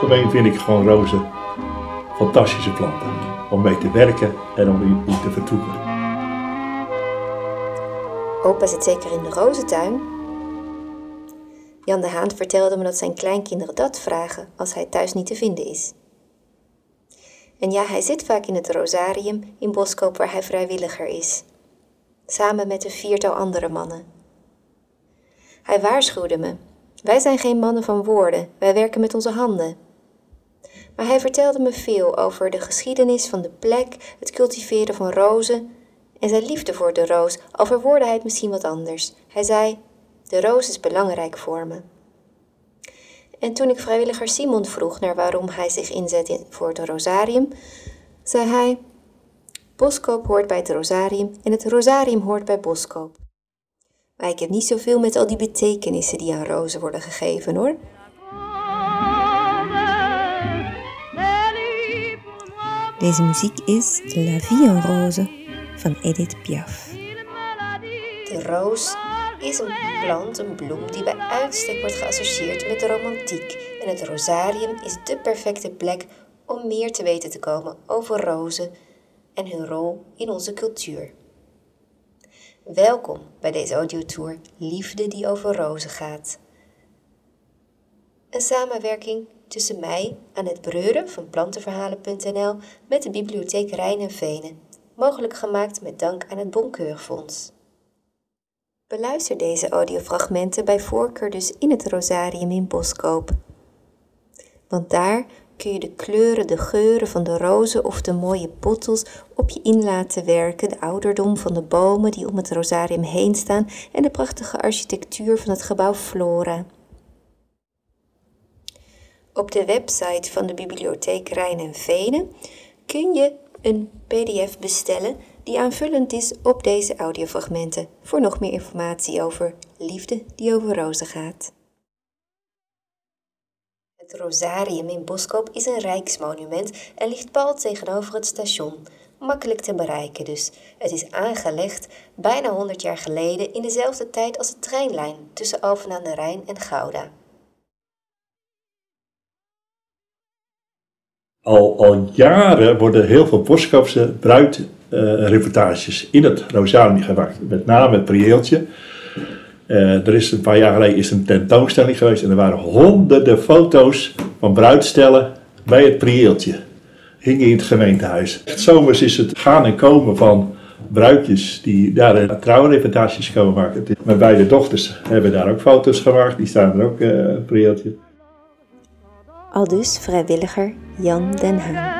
algemeen vind ik gewoon rozen fantastische planten. Om mee te werken en om in te vertoeven. Opa zit zeker in de rozentuin. Jan de Haan vertelde me dat zijn kleinkinderen dat vragen als hij thuis niet te vinden is. En ja, hij zit vaak in het Rosarium in Boskoop waar hij vrijwilliger is. Samen met een viertal andere mannen. Hij waarschuwde me. Wij zijn geen mannen van woorden, wij werken met onze handen. Maar hij vertelde me veel over de geschiedenis van de plek, het cultiveren van rozen en zijn liefde voor de roos, al verwoordde hij het misschien wat anders. Hij zei: De roos is belangrijk voor me. En toen ik vrijwilliger Simon vroeg naar waarom hij zich inzet voor het Rosarium, zei hij: Boskoop hoort bij het Rosarium en het Rosarium hoort bij Boskoop. Maar ik heb niet zoveel met al die betekenissen die aan rozen worden gegeven hoor. Deze muziek is La Vie en Rose van Edith Piaf. De roos is een plant, een bloem die bij uitstek wordt geassocieerd met de romantiek. En het rosarium is de perfecte plek om meer te weten te komen over rozen en hun rol in onze cultuur. Welkom bij deze audiotour Liefde die over rozen gaat. Een samenwerking tussen mij, aan het Breuren van plantenverhalen.nl met de bibliotheek Rijn en Venen, mogelijk gemaakt met dank aan het Bonkeurfonds. Beluister deze audiofragmenten bij voorkeur dus in het Rosarium in Boskoop. Want daar kun je de kleuren, de geuren van de rozen of de mooie bottels op je in laten werken, de ouderdom van de bomen die om het Rosarium heen staan en de prachtige architectuur van het gebouw Flora. Op de website van de bibliotheek Rijn en Venen kun je een PDF bestellen die aanvullend is op deze audiofragmenten voor nog meer informatie over liefde die over rozen gaat. Het Rosarium in Boskoop is een rijksmonument en ligt pal tegenover het station. Makkelijk te bereiken dus. Het is aangelegd bijna 100 jaar geleden in dezelfde tijd als de treinlijn tussen Alphen aan de Rijn en Gouda. Al, jaren worden heel veel Boskoopse bruidreportages in het Rosarium gemaakt. Met name het prieeltje. Uh, er is een paar jaar geleden is een tentoonstelling geweest en er waren honderden foto's van bruidstellen bij het prieeltje. Hingen in het gemeentehuis. Zomers is het gaan en komen van bruidjes die daar trouwreportages komen maken. Mijn beide dochters hebben daar ook foto's gemaakt, die staan er ook uh, prieeltje. Al dus vrijwilliger Jan Den Haan.